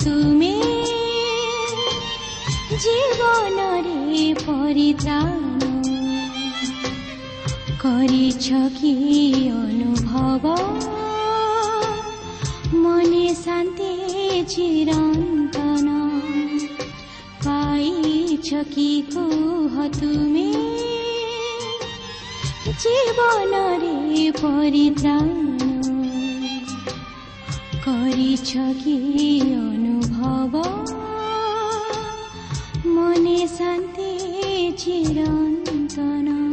ତୁମେ ଜୀବନରେ ପରିତ୍ରାଣ କରିଛ କି ଅନୁଭବ ମନେ ଶାନ୍ତି ଚିରନ୍ତନ ପାଇଛ କି କୁହ ତୁମେ ଜୀବନରେ ପରିତ୍ରାଣ କରିଛ କି ଅନୁଭବ হব। মনে শান্তি চিরন্তন।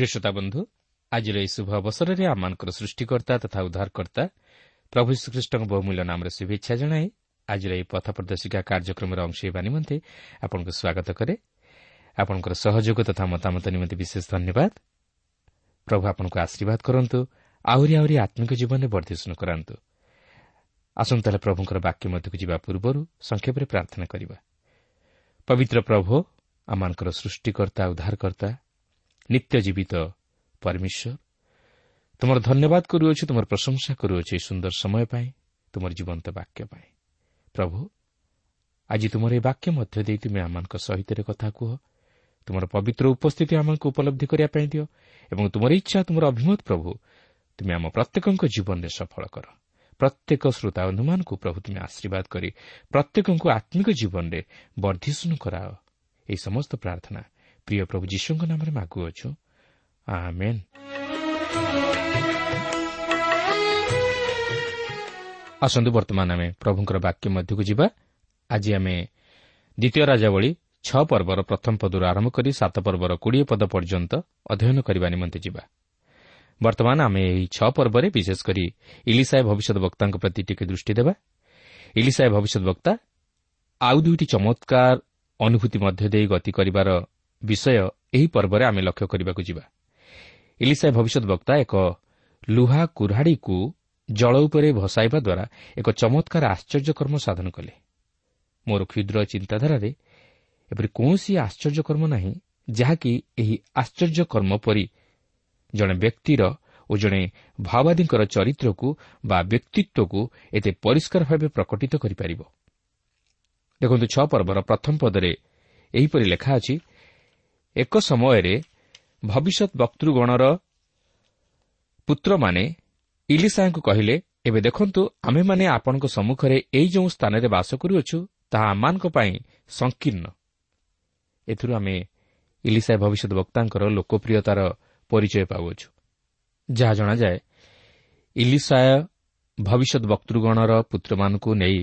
ପ୍ରିୟ ଶ୍ରୋତା ବନ୍ଧୁ ଆଜିର ଏହି ଶୁଭ ଅବସରରେ ଆମମାନଙ୍କର ସୃଷ୍ଟିକର୍ତ୍ତା ତଥା ଉଦ୍ଧାରକର୍ତ୍ତା ପ୍ରଭୁ ଶ୍ରୀକୃଷ୍ଣଙ୍କ ବହୁମୂଲ୍ୟ ନାମରେ ଶୁଭେଚ୍ଛା ଜଣାଇ ଆଜିର ଏହି ପଥ ପ୍ରଦର୍ଶିକା କାର୍ଯ୍ୟକ୍ରମରେ ଅଂଶ ହେବା ନିମନ୍ତେ ଆପଣଙ୍କୁ ସ୍ୱାଗତ କରେ ଆପଣଙ୍କର ସହଯୋଗ ତଥା ମତାମତ ନିମନ୍ତେ ବିଶେଷ ଧନ୍ୟବାଦ ପ୍ରଭୁ ଆପଣଙ୍କୁ ଆଶୀର୍ବାଦ କରନ୍ତୁ ଆହୁରି ଆହୁରି ଆତ୍ମିକ ଜୀବନରେ ବର୍ଦ୍ଧିଷ୍ଣୁ କରାନ୍ତୁ ଆସନ୍ତା ହେଲେ ପ୍ରଭୁଙ୍କର ବାକ୍ୟ ମଧ୍ୟକୁ ଯିବା ପୂର୍ବରୁ ସଂକ୍ଷେପରେ ପ୍ରାର୍ଥନା କରିବା ପବିତ୍ର ପ୍ରଭୁ ଆମମାନଙ୍କର ସୃଷ୍ଟିକର୍ତ୍ତା ଉଦ୍ଧାରକର୍ତ୍ତା ନିତ୍ୟ ଜୀବିତ ପରମେଶ୍ୱର। ତୁମର ଧନ୍ୟବାଦ କରୁଅଛୁ ତୁମର ପ୍ରଶଂସା କରୁଅଛୁ ଏହି ସୁନ୍ଦର ସମୟ ପାଇଁ ତୁମର ଜୀବନ୍ତ ବାକ୍ୟ ପାଇଁ। ପ୍ରଭୁ ଆଜି ତୁମର ଏହି ବାକ୍ୟ ମଧ୍ୟ ଦେଇ ତୁମେ ଆମମାନଙ୍କ ସହିତ କଥା କୁହ। ତୁମର ପବିତ୍ର ଉପସ୍ଥିତି ଆମକୁ ଉପଲବ୍ଧି କରିବା ପାଇଁ ଦିଅ ଏବଂ ତୁମର ଇଚ୍ଛା ତୁମର ଅଭିମତ ପ୍ରଭୁ ତୁମେ ଆମ ପ୍ରତ୍ୟେକଙ୍କ ଜୀବନରେ ସଫଳ କର। ପ୍ରତ୍ୟେକ ଶ୍ରୋତା ବନ୍ଧୁମାନଙ୍କୁ ପ୍ରଭୁ ତୁମେ ଆଶୀର୍ବାଦ କରି ପ୍ରତ୍ୟେକଙ୍କୁ ଆତ୍ମିକ ଜୀବନରେ ବର୍ଦ୍ଧିଷ୍ଣୁ କରାଅ। ଏହି ସମସ୍ତ ପ୍ରାର୍ଥନା ପ୍ରିୟ ପ୍ରଭୁ ଯୀଶୁଙ୍କ ନାମରେ ମାଗୁଅଛୁ ଆମେନ୍ ଆସନ୍ତୁ ବର୍ତ୍ତମାନ ଆମେ ପ୍ରଭୁଙ୍କର ବାକ୍ୟ ମଧ୍ୟକୁ ଯିବା। ଆଜି ଆମେ ଦ୍ୱିତୀୟ ରାଜାବଳୀ ଛଅ ପର୍ବର ପ୍ରଥମ ପଦରୁ ଆରମ୍ଭ କରି ସାତ ପର୍ବର କୋଡ଼ିଏ ପଦ ପର୍ଯ୍ୟନ୍ତ ଅଧ୍ୟୟନ କରିବା ନିମନ୍ତେ ଯିବା। ବର୍ତ୍ତମାନ ଆମେ ଏହି ଛଅ ପର୍ବରେ ବିଶେଷ କରି ଇଲିସାଏ ଭବିଷ୍ୟତ ବକ୍ତାଙ୍କ ପ୍ରତି ଟିକେ ଦୃଷ୍ଟି ଦେବା। ଇଲିସାଏ ଭବିଷ୍ୟତ ବକ୍ତା ଆଉ ଦୁଇଟି ଚମତ୍କାର ଅନୁଭୂତି ମଧ୍ୟ ଦେଇ ଗତି କରିବାର ବିଷୟ ଏହି ପର୍ବରେ ଆମେ ଲକ୍ଷ୍ୟ କରିବାକୁ ଯିବା। ଇଲିସାଏ ଭବିଷ୍ୟତ ବକ୍ତା ଏକ ଲୁହା କୁରାଢ଼ୀକୁ ଜଳ ଉପରେ ଭସାଇବା ଦ୍ୱାରା ଏକ ଚମତ୍କାର ଆଶ୍ଚର୍ଯ୍ୟକର୍ମ ସାଧନ କଲେ। ମୋର କ୍ଷୁଦ୍ର ଚିନ୍ତାଧାରାରେ ଏପରି କୌଣସି ଆଶ୍ଚର୍ଯ୍ୟକର୍ମ ନାହିଁ ଯାହାକି ଏହି ଆଶ୍ଚର୍ଯ୍ୟକର୍ମ ପରି ଜଣେ ବ୍ୟକ୍ତିର ଓ ଜଣେ ଭାଓବାଦୀଙ୍କର ଚରିତ୍ରକୁ ବା ବ୍ୟକ୍ତିତ୍ୱକୁ ଏତେ ପରିଷ୍କାର ଭାବେ ପ୍ରକଟିତ କରିପାରିବ। ଦେଖନ୍ତୁ ଛଅ ପର୍ବର ପ୍ରଥମ ପଦରେ ଏହିପରି ଲେଖା ଅଛି ଏକ ସମୟରେ ଭବିଷ୍ୟତ ବକ୍ତୃଗଣର ପୁତ୍ରମାନେ ଇଲିସାଙ୍କୁ କହିଲେ ଏବେ ଦେଖନ୍ତୁ ଆମ୍ଭେମାନେ ଆପଣଙ୍କ ସମ୍ମୁଖରେ ଏଇ ଯେଉଁ ସ୍ଥାନରେ ବାସ କରୁଅଛୁ ତାହା ଆମମାନଙ୍କ ପାଇଁ ସଂକୀର୍ଣ୍ଣ। ଏଥିରୁ ଆମେ ଇଲିସାଏ ଭବିଷ୍ୟତ ବକ୍ତାଙ୍କର ଲୋକପ୍ରିୟତାର ପରିଚୟ ପାଉଅଛୁ। ଯାହା ଜଣାଯାଏ ଇଲିସାୟ ଭବିଷ୍ୟତ ବକ୍ତୃଗଣର ପୁତ୍ରମାନଙ୍କୁ ନେଇ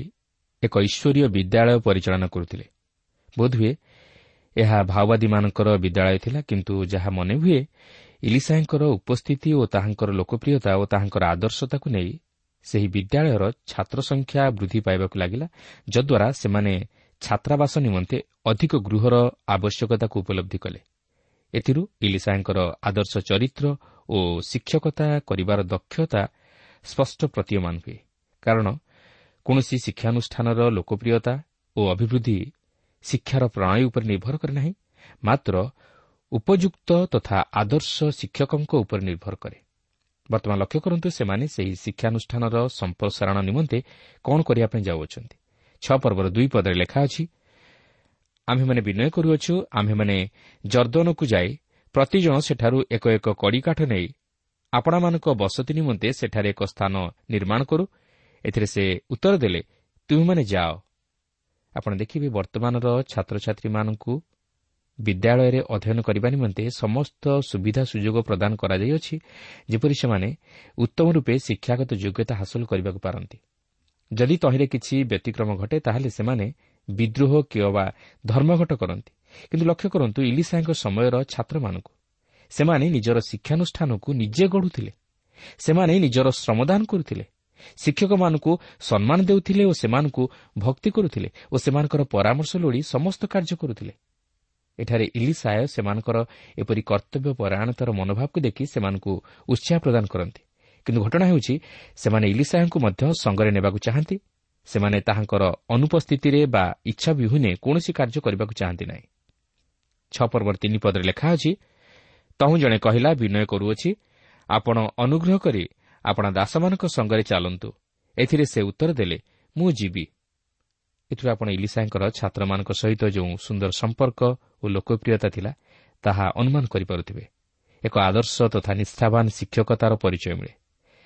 ଏକ ଈଶ୍ୱରୀୟ ବିଦ୍ୟାଳୟ ପରିଚାଳନା କରୁଥିଲେ। ବୋଧହୁଏ ଏହା ମାଓବାଦୀମାନଙ୍କର ବିଦ୍ୟାଳୟ ଥିଲା କିନ୍ତୁ ଯାହା ମନେହୁଏ ଇଲିସାଏଙ୍କର ଉପସ୍ଥିତି ଓ ତାହାଙ୍କର ଲୋକପ୍ରିୟତା ଓ ତାହାଙ୍କର ଆଦର୍ଶତାକୁ ନେଇ ସେହି ବିଦ୍ୟାଳୟର ଛାତ୍ର ସଂଖ୍ୟା ବୃଦ୍ଧି ପାଇବାକୁ ଲାଗିଲା ଯଦ୍ୱାରା ସେମାନେ ଛାତ୍ରାବାସ ନିମନ୍ତେ ଅଧିକ ଗୃହର ଆବଶ୍ୟକତାକୁ ଉପଲବ୍ଧି କଲେ। ଏଥିରୁ ଇଲିସାଏଙ୍କର ଆଦର୍ଶ ଚରିତ୍ର ଓ ଶିକ୍ଷକତା କରିବାର ଦକ୍ଷତା ସ୍ୱଷ୍ଟ ପ୍ରତୀୟମାନ ହୁଏ। କାରଣ କୌଣସି ଶିକ୍ଷାନୁଷ୍ଠାନର ଲୋକପ୍ରିୟତା ଓ ଅଭିବୃଦ୍ଧି ଶିକ୍ଷାର ପ୍ରଣାଳୀ ଉପରେ ନିର୍ଭର କରେ ନାହିଁ ମାତ୍ର ଉପଯୁକ୍ତ ତଥା ଆଦର୍ଶ ଶିକ୍ଷକଙ୍କ ଉପରେ ନିର୍ଭର କରେ। ବର୍ତ୍ତମାନ ଲକ୍ଷ୍ୟ କରନ୍ତୁ ସେମାନେ ସେହି ଶିକ୍ଷାନୁଷ୍ଠାନର ସମ୍ପ୍ରସାରଣ ନିମନ୍ତେ କ'ଣ କରିବା ପାଇଁ ଯାଉଅଛନ୍ତି। ଛଅ ପର୍ବର ଦୁଇ ପଦରେ ଲେଖା ଅଛି ଆମ୍ଭେମାନେ ବିନୟ କରୁଅଛୁ ଆମ୍ଭେମାନେ ଜର୍ଦ୍ଦନକୁ ଯାଇ ପ୍ରତିଜଣ ସେଠାରୁ ଏକ ଏକ କଡ଼ିକାଠ ନେଇ ଆପଣମାନଙ୍କ ବସତି ନିମନ୍ତେ ସେଠାରେ ଏକ ସ୍ଥାନ ନିର୍ମାଣ କରୁ। ଏଥିରେ ସେ ଉତ୍ତର ଦେଲେ ତୁମେମାନେ ଯାଅ ଆପଣ ଦେଖିବେ ବର୍ତ୍ତମାନର ଛାତ୍ରଛାତ୍ରୀମାନଙ୍କୁ ବିଦ୍ୟାଳୟରେ ଅଧ୍ୟୟନ କରିବା ନିମନ୍ତେ ସମସ୍ତ ସୁବିଧା ସୁଯୋଗ ପ୍ରଦାନ କରାଯାଇଅଛି ଯେପରି ସେମାନେ ଉତ୍ତମ ରୂପେ ଶିକ୍ଷାଗତ ଯୋଗ୍ୟତା ହାସଲ କରିବାକୁ ପାରନ୍ତି। ଯଦି ତହିଁରେ କିଛି ବ୍ୟତିକ୍ରମ ଘଟେ ତାହେଲେ ସେମାନେ ବିଦ୍ରୋହ କିମ୍ବା ଧର୍ମଘଟ କରନ୍ତି। କିନ୍ତୁ ଲକ୍ଷ୍ୟ କରନ୍ତୁ ଇଲିସାଙ୍କ ସମୟର ଛାତ୍ରମାନଙ୍କୁ। ସେମାନେ ନିଜର ଶିକ୍ଷାନୁଷ୍ଠାନକୁ ନିଜେ ଗଢ଼ୁଥିଲେ। ସେମାନେ ନିଜର ଶ୍ରମଦାନ କରୁଥିଲେ। ଶିକ୍ଷକମାନଙ୍କୁ ସମ୍ମାନ ଦେଉଥିଲେ ଓ ସେମାନଙ୍କୁ ଭକ୍ତି କରୁଥିଲେ ଓ ସେମାନଙ୍କର ପରାମର୍ଶ ଲୋଡ଼ି ସମସ୍ତ କାର୍ଯ୍ୟ କରୁଥିଲେ। ଏଠାରେ ଇଲିସାୟ ସେମାନଙ୍କର ଏପରି କର୍ତ୍ତବ୍ୟ ପରାୟଣତାର ମନୋଭାବକୁ ଦେଖି ସେମାନଙ୍କୁ ଉତ୍ସାହ ପ୍ରଦାନ କରନ୍ତି। କିନ୍ତୁ ଘଟଣା ହେଉଛି ସେମାନେ ଇଲିସାୟଙ୍କୁ ମଧ୍ୟ ସଙ୍ଗରେ ନେବାକୁ ଚାହାନ୍ତି। ସେମାନେ ତାହାଙ୍କର ଅନୁପସ୍ଥିତିରେ ବା ଇଚ୍ଛା ବିହୁନେ କୌଣସି କାର୍ଯ୍ୟ କରିବାକୁ ଚାହାନ୍ତି ନାହିଁ। ଛଅ ପର୍ବର ତିନି ପଦରେ ଲେଖା ଅଛି ତହୁଁ ଜଣେ କହିଲା ବିନୟ କରୁଅଛି ଆପଣ ଅନୁଗ୍ରହ କରି ଆପଣା ଦାସମାନଙ୍କ ସଙ୍ଗରେ ଚାଲନ୍ତୁ। ଏଥିରେ ସେ ଉତ୍ତର ଦେଲେ ମୁଁ ଯିବି। ଏଥିରୁ ଆପଣ ଇଲିସାଙ୍କର ଛାତ୍ରମାନଙ୍କ ସହିତ ଯେଉଁ ସୁନ୍ଦର ସମ୍ପର୍କ ଓ ଲୋକପ୍ରିୟତା ଥିଲା ତାହା ଅନୁମାନ କରିପାରୁଥିବେ। ଏକ ଆଦର୍ଶ ତଥା ନିଷ୍ଠାବାନ ଶିକ୍ଷକତାର ପରିଚୟ ମିଳେ।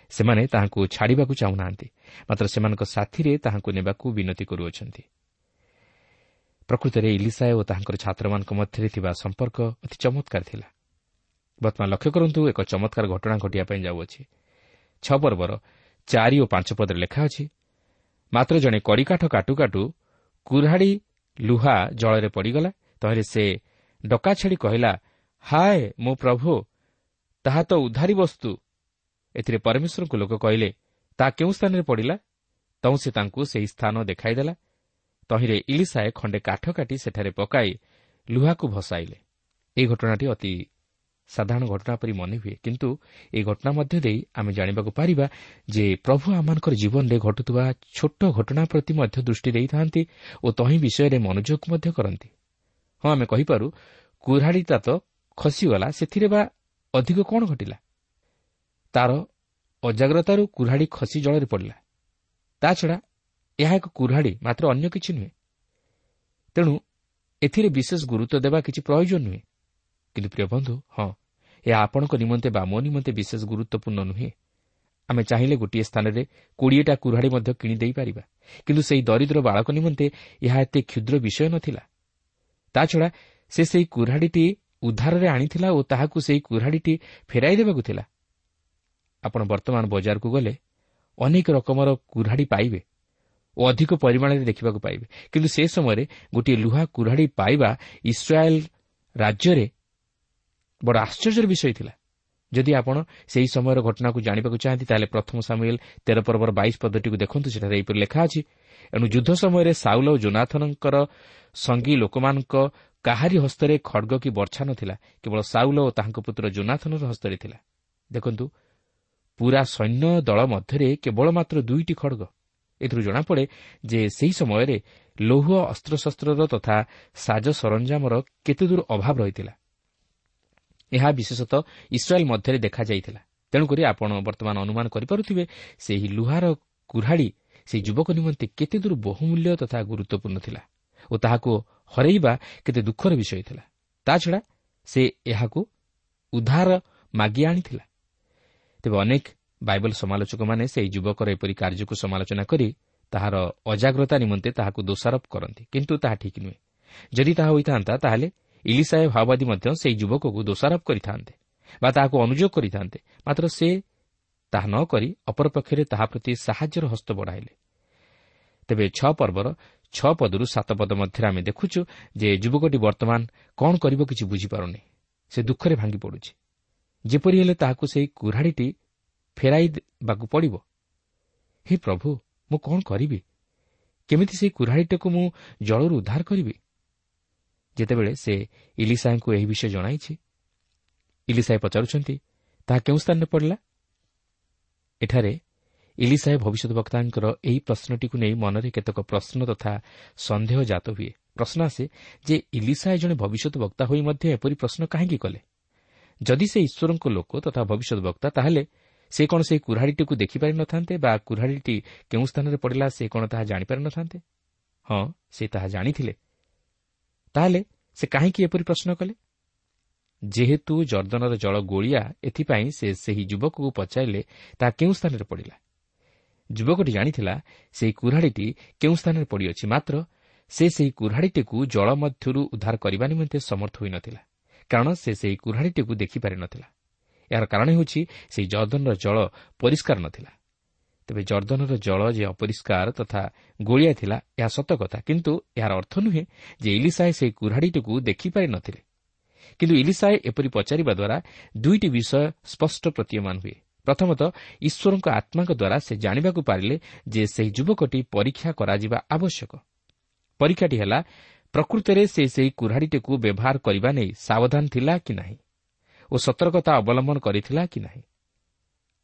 ସେମାନେ ତାହାଙ୍କୁ ଛାଡ଼ିବାକୁ ଚାହୁଁନାହାନ୍ତି ମାତ୍ର ସେମାନଙ୍କ ସାଥିରେ ତାହାଙ୍କୁ ନେବାକୁ ବିନତି କରୁଅଛନ୍ତି। ପ୍ରକୃତରେ ଇଲିସାଏ ଓ ତାହାଙ୍କର ଛାତ୍ରମାନଙ୍କ ମଧ୍ୟରେ ଥିବା ସମ୍ପର୍କ ଅତି ଚମତ୍କାର ଥିଲା। ବର୍ତ୍ତମାନ ଲକ୍ଷ୍ୟ କରନ୍ତୁ ଏକ ଚମତ୍କାର ଘଟଣା ଘଟିବା ପାଇଁ ଯାଉଅଛି। ଛଅ ପର୍ବର ଚାରି ଓ ପାଞ୍ଚ ପଦରେ ଲେଖା ଅଛି ମାତ୍ର ଜଣେ କଡ଼ିକାଠ କାଟୁ କାଟୁ କୁରାଡ଼ି ଲୁହା ଜଳରେ ପଡ଼ିଗଲା ତହିଁରେ ସେ ଡକା ଛାଡ଼ି କହିଲା ହାଏ ମୋ ପ୍ରଭୁ ତାହା ତ ଉଦ୍ଧାରୀ ବସ୍ତୁ ଏଥିରେ ପରମେଶ୍ୱରଙ୍କୁ ଲୋକ କହିଲେ ତାହା କେଉଁ ସ୍ଥାନରେ ପଡ଼ିଲା ତହୁଁ ସେ ତାଙ୍କୁ ସେହି ସ୍ଥାନ ଦେଖାଇଦେଲା ତହିଁରେ ଇଲିସାଏ ଖଣ୍ଡେ କାଠ କାଟି ସେଠାରେ ପକାଇ ଲୁହାକୁ ଭସାଇଲେ। ଏହି ଘଟଣାଟି ଅତି ସାଧାରଣ ଘଟଣା ପରି ମନେ ହୁଏ। କିନ୍ତୁ ଏହି ଘଟଣା ମଧ୍ୟ ଦେଇ ଆମେ ଜାଣିବାକୁ ପାରିବା ଯେ ପ୍ରଭୁ ଆମମାନଙ୍କର ଜୀବନରେ ଘଟୁଥିବା ଛୋଟ ଘଟଣା ପ୍ରତି ମଧ୍ୟ ଦୃଷ୍ଟି ଦେଇଥାନ୍ତି ଓ ତହିଁ ବିଷୟରେ ମନୋଯୋଗ ମଧ୍ୟ କରନ୍ତି। ହଁ ଆମେ କହିପାରୁ କୁରାଢ଼ୀଟା ତ ଖସିଗଲା ସେଥିରେ ବା ଅଧିକ କ'ଣ ଘଟିଲା? ତାର ଅଜାଗ୍ରତାରୁ କୁରାଢ଼ୀ ଖସି ଜଳରେ ପଡ଼ିଲା। ତାଛଡ଼ା ଏହା ଏକ କୁରାଢ଼ୀ ମାତ୍ର ଅନ୍ୟ କିଛି ନୁହେଁ। ତେଣୁ ଏଥିରେ ବିଶେଷ ଗୁରୁତ୍ୱ ଦେବା କିଛି ପ୍ରୟୋଜନ ନୁହେଁ। କିନ୍ତୁ ପ୍ରିୟ ବନ୍ଧୁ ହଁ ଏହା ଆପଣଙ୍କ ନିମନ୍ତେ ବା ମୋ ନିମନ୍ତେ ବିଶେଷ ଗୁରୁତ୍ୱପୂର୍ଣ୍ଣ ନୁହେଁ। ଆମେ ଚାହିଁଲେ ଗୋଟିଏ ସ୍ଥାନରେ କୋଡ଼ିଏଟା କୁରାଢ଼ୀ ମଧ୍ୟ କିଣିଦେଇପାରିବା କିନ୍ତୁ ସେହି ଦରିଦ୍ର ବାଳକ ନିମନ୍ତେ ଏହା ଏତେ କ୍ଷୁଦ୍ର ବିଷୟ ନଥିଲା। ତାଛଡ଼ା ସେ ସେହି କୁରାଢ଼ୀଟି ଉଦ୍ଧାରରେ ଆଣିଥିଲା ଓ ତାହାକୁ ସେହି କୁରାଢ଼ୀଟି ଫେରାଇ ଦେବାକୁ ଥିଲା। ଆପଣ ବର୍ତ୍ତମାନ ବଜାରକୁ ଗଲେ ଅନେକ ରକମର କୁରାଢ଼ୀ ପାଇବେ ଓ ଅଧିକ ପରିମାଣରେ ଦେଖିବାକୁ ପାଇବେ। କିନ୍ତୁ ସେ ସମୟରେ ଗୋଟିଏ ଲୁହା କୁରାଢ଼ୀ ପାଇବା ଇସ୍ରାଏଲ୍ ରାଜ୍ୟରେ ବଡ଼ ଆଶ୍ଚର୍ଯ୍ୟର ବିଷୟ ଥିଲା। ଯଦି ଆପଣ ସେହି ସମୟର ଘଟଣାକୁ ଜାଣିବାକୁ ଚାହାନ୍ତି ତାହେଲେ ପ୍ରଥମ ସାମୁଏଲ୍ ତେର ପର୍ବର ବାଇଶ ପଦଟିକୁ ଦେଖନ୍ତୁ ସେଠାରେ ଏହିପରି ଲେଖା ଅଛି ଏଣୁ ଯୁଦ୍ଧ ସମୟରେ ସାଉଲ ଓ ଜୋନାଥନଙ୍କର ସଙ୍ଗୀ ଲୋକମାନଙ୍କ କାହାରି ହସ୍ତରେ ଖଡ଼ଗ କି ବର୍ଚ୍ଛା ନଥିଲା କେବଳ ସାଉଲ ଓ ତାହାଙ୍କ ପୁତ୍ର ଜୋନାଥନର ହସ୍ତରେ ଥିଲା। ଦେଖନ୍ତୁ ପୁରା ସୈନ୍ୟ ଦଳ ମଧ୍ୟରେ କେବଳ ମାତ୍ର ଦୁଇଟି ଖଡ଼ଗ। ଏଥିରୁ ଜଣାପଡ଼େ ଯେ ସେହି ସମୟରେ ଲୌହ ଅସ୍ତ୍ରଶସ୍ତ୍ରର ତଥା ସାଜ ସରଞ୍ଜାମର କେତେଦୂର ଅଭାବ ରହିଥିଲା। ଏହା ବିଶେଷତଃ ଇସ୍ରାଏଲ୍ ମଧ୍ୟରେ ଦେଖାଯାଇଥିଲା। ତେଣୁକରି ଆପଣ ବର୍ତ୍ତମାନ ଅନୁମାନ କରିପାରୁଥିବେ ସେହି ଲୁହାର କୁରାଢ଼ୀ ସେହି ଯୁବକ ନିମନ୍ତେ କେତେଦୂର ବହୁମୂଲ୍ୟ ତଥା ଗୁରୁତ୍ୱପୂର୍ଣ୍ଣ ଥିଲା ଓ ତାହାକୁ ହରାଇବା କେତେ ଦୁଃଖର ବିଷୟ ଥିଲା। ତାଛଡ଼ା ସେ ଏହାକୁ ଉଦ୍ଧାର ମାଗି ଆଣିଥିଲା। ତେବେ ଅନେକ ବାଇବଲ ସମାଲୋଚକମାନେ ସେହି ଯୁବକର ଏପରି କାର୍ଯ୍ୟକୁ ସମାଲୋଚନା କରି ତାହାର ଅଜାଗ୍ରତା ନିମନ୍ତେ ତାହାକୁ ଦୋଷାରୋପ କରନ୍ତି। କିନ୍ତୁ ତାହା ଠିକ୍ ନୁହେଁ। ଯଦି ତାହା ହୋଇଥାନ୍ତା ତାହେଲେ ଇଲିସାଏ ଭାଓବାଦୀ ମଧ୍ୟ ସେହି ଯୁବକକୁ ଦୋଷାରୋପ କରିଥାନ୍ତେ ବା ତାହାକୁ ଅନୁଯୋଗ କରିଥାନ୍ତେ। ମାତ୍ର ସେ ତାହା ନ କରି ଅପରପକ୍ଷରେ ତାହା ପ୍ରତି ସାହାଯ୍ୟର ହସ୍ତ ବଢ଼ାଇଲେ। ତେବେ ଛଅ ପର୍ବର ଛଅ ପଦରୁ ସାତ ପଦ ମଧ୍ୟରେ ଆମେ ଦେଖୁଛୁ ଯେ ଯୁବକଟି ବର୍ତ୍ତମାନ କ'ଣ କରିବ କିଛି ବୁଝିପାରୁନି। ସେ ଦୁଃଖରେ ଭାଙ୍ଗି ପଡ଼ୁଛି। ଯେପରି ହେଲେ ତାହାକୁ ସେହି କୁରାଢ଼ୀଟି ଫେରାଇ ଦେବାକୁ ପଡ଼ିବ? ହେ ପ୍ରଭୁ ମୁଁ କ'ଣ କରିବି? କେମିତି ସେହି କୁରାଢ଼ୀଟିକୁ ମୁଁ ଜଳରୁ ଉଦ୍ଧାର କରିବି? ଯେତେବେଳେ ସେ ଇଲିସାଏଙ୍କୁ ଏହି ବିଷୟ ଜଣାଇଛି ଇଲିସାଏ ପଚାରୁଛନ୍ତି ତାହା କେଉଁ ସ୍ଥାନରେ ପଡ଼ିଲା? ଏଠାରେ ଇଲିସାଏ ଭବିଷ୍ୟତ ବକ୍ତାଙ୍କର ଏହି ପ୍ରଶ୍ନଟିକୁ ନେଇ ମନରେ କେତେକ ପ୍ରଶ୍ନ ତଥା ସନ୍ଦେହ ଜାତ ହୁଏ। ପ୍ରଶ୍ନ ଆସେ ଯେ ଇଲିସାଏ ଜଣେ ଭବିଷ୍ୟତ ବକ୍ତା ହୋଇ ମଧ୍ୟ ଏପରି ପ୍ରଶ୍ନ କାହିଁକି କଲେ? ଯଦି ସେ ଈଶ୍ୱରଙ୍କ ଲୋକ ତଥା ଭବିଷ୍ୟତ ବକ୍ତା ତାହେଲେ ସେ କ'ଣ ସେହି କୁରାଢ଼ୀଟିକୁ ଦେଖିପାରି ନଥାନ୍ତେ ବା କୁରାଢ଼ୀଟି କେଉଁ ସ୍ଥାନରେ ପଡ଼ିଲା ସେ କ'ଣ ତାହା ଜାଣିପାରି ନଥାନ୍ତେ? ହଁ ସେ ତାହା ଜାଣିଥିଲେ। ତାହେଲେ ସେ କାହିଁକି ଏପରି ପ୍ରଶ୍ନ କଲେ? ଯେହେତୁ ଜର୍ଦ୍ଦନର ଜଳ ଗୋଳିଆ ଏଥିପାଇଁ ସେ ସେହି ଯୁବକକୁ ପଚାରିଲେ ତାହା କେଉଁ ସ୍ଥାନରେ ପଡ଼ିଲା? ଯୁବକଟି ଜାଣିଥିଲା ସେହି କୁରାଢ଼ୀଟି କେଉଁ ସ୍ଥାନରେ ପଡ଼ିଅଛି? ମାତ୍ର ସେ ସେହି କୁରାଢ଼ୀଟିକୁ ଜଳ ମଧ୍ୟରୁ ଉଦ୍ଧାର କରିବା ନିମନ୍ତେ ସମର୍ଥ ହୋଇନଥିଲା କାରଣ ସେ ସେହି କୁରାଢ଼ୀଟିକୁ ଦେଖିପାରି ନଥିଲା। ଏହାର କାରଣ ହେଉଛି ସେହି ଜର୍ଦ୍ଦନର ଜଳ ପରିଷ୍କାର ନଥିଲା। ତେବେ ଜର୍ଦ୍ଦନର ଜଳ ଯେ ଅପରିଷ୍କାର ତଥା ଗୋଳିଆ ଥିଲା ଏହା ସତ କଥା। କିନ୍ତୁ ଏହାର ଅର୍ଥ ନୁହେଁ ଯେ ଇଲିସାଏ ସେହି କୁରାଢ଼ୀଟିକୁ ଦେଖିପାରି ନଥିଲେ କିନ୍ତୁ ଇଲିସାଏ ଏପରି ପଚାରିବା ଦ୍ୱାରା ଦୁଇଟି ବିଷୟ ସ୍ପଷ୍ଟ ପ୍ରତୀୟମାନ ହୁଏ। ପ୍ରଥମତଃ ଈଶ୍ୱରଙ୍କ ଆତ୍ମାଙ୍କ ଦ୍ୱାରା ସେ ଜାଣିବାକୁ ପାରିଲେ ଯେ ସେହି ଯୁବକଟି ପରୀକ୍ଷା କରାଯିବା ଆବଶ୍ୟକ। ପରୀକ୍ଷାଟି ହେଲା ପ୍ରକୃତରେ ସେ ସେହି କୁରାଢ଼ୀଟିକୁ ବ୍ୟବହାର କରିବା ନେଇ ସାବଧାନ ଥିଲା କି ନାହିଁ? ଓ ସତର୍କତା ଅବଲମ୍ବନ କରିଥିଲା କି ନାହିଁ?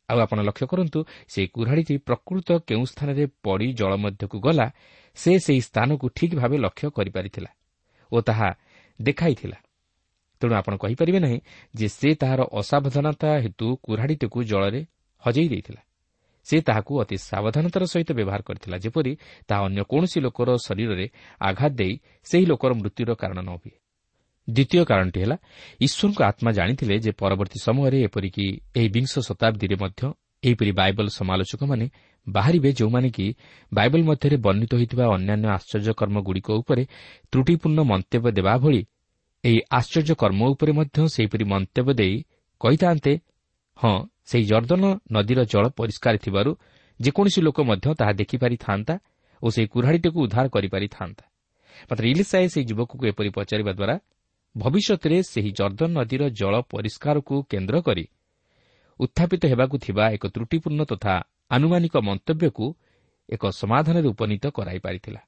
ଆଉ ଆପଣ ଲକ୍ଷ୍ୟ କରନ୍ତୁ ସେହି କୁରାଢ଼ୀଟି ପ୍ରକୃତ କେଉଁ ସ୍ଥାନରେ ପଡ଼ି ଜଳ ମଧ୍ୟକୁ ଗଲା ସେ ସେହି ସ୍ଥାନକୁ ଠିକ୍ ଭାବେ ଲକ୍ଷ୍ୟ କରିପାରିଥିଲା ଓ ତାହା ଦେଖାଇଥିଲା। ତେଣୁ ଆପଣ କହିପାରିବେ ନାହିଁ ଯେ ସେ ତାହାର ଅସାବଧାନତା ହେତୁ କୁରାଢ଼ୀଟିକୁ ଜଳରେ ହଜେଇ ଦେଇଥିଲା। ସେ ତାହାକୁ ଅତି ସାବଧାନତାର ସହିତ ବ୍ୟବହାର କରିଥିଲା ଯେପରି ତାହା ଅନ୍ୟ କୌଣସି ଲୋକର ଶରୀରରେ ଆଘାତ ଦେଇ ସେହି ଲୋକର ମୃତ୍ୟୁର କାରଣ ନ ହୁଏ। ଦ୍ୱିତୀୟ କାରଣଟି ହେଲା ଈଶ୍ୱରଙ୍କ ଆତ୍ମା ଜାଣିଥିଲେ ଯେ ପରବର୍ତ୍ତୀ ସମୟରେ ଏପରିକି ଏହି ବିଂଶ ଶତାବ୍ଦୀରେ ମଧ୍ୟ ଏହିପରି ବାଇବଲ ସମାଲୋଚକମାନେ ବାହାରିବେ ଯେଉଁମାନେ କି ବାଇବଲ ମଧ୍ୟରେ ବର୍ଣ୍ଣିତ ହୋଇଥିବା ଅନ୍ୟାନ୍ୟ ଆଶ୍ଚର୍ଯ୍ୟକର୍ମଗୁଡ଼ିକ ଉପରେ ତ୍ରୁଟିପୂର୍ଣ୍ଣ ମନ୍ତବ୍ୟ ଦେବା ଭଳି ଏହି ଆଶ୍ଚର୍ଯ୍ୟ କର୍ମ ଉପରେ ମଧ୍ୟ ସେହିପରି ମନ୍ତବ୍ୟ ଦେଇ କହିଥାନ୍ତେ ହଁ ସେହି ଜର୍ଦ୍ଦନ ନଦୀର ଜଳ ପରିଷ୍କାର ଥିବାରୁ ଯେକୌଣସି ଲୋକ ମଧ୍ୟ ତାହା ଦେଖିପାରିଥାନ୍ତା ଓ ସେହି କୁରାଢ଼ୀଟିକୁ ଉଦ୍ଧାର କରିପାରିଥାନ୍ତା। ମାତ୍ର ଇଲିସାଏ ସେହି ଯୁବକକୁ ଏପରି ପଚାରିବା ଦ୍ୱାରା ଭବିଷ୍ୟତରେ ସେହି ଜର୍ଦ୍ଦନ ନଦୀର ଜଳ ପରିଷ୍କାରକୁ କେନ୍ଦ୍ର କରି ଉତ୍ଥାପିତ ହେବାକୁ ଥିବା ଏକ ତ୍ରୁଟିପୂର୍ଣ୍ଣ ତଥା ଆନୁମାନିକ ମନ୍ତବ୍ୟକୁ ଏକ ସମାଧାନରେ ଉପନୀତ କରାଇପାରିଥିଲା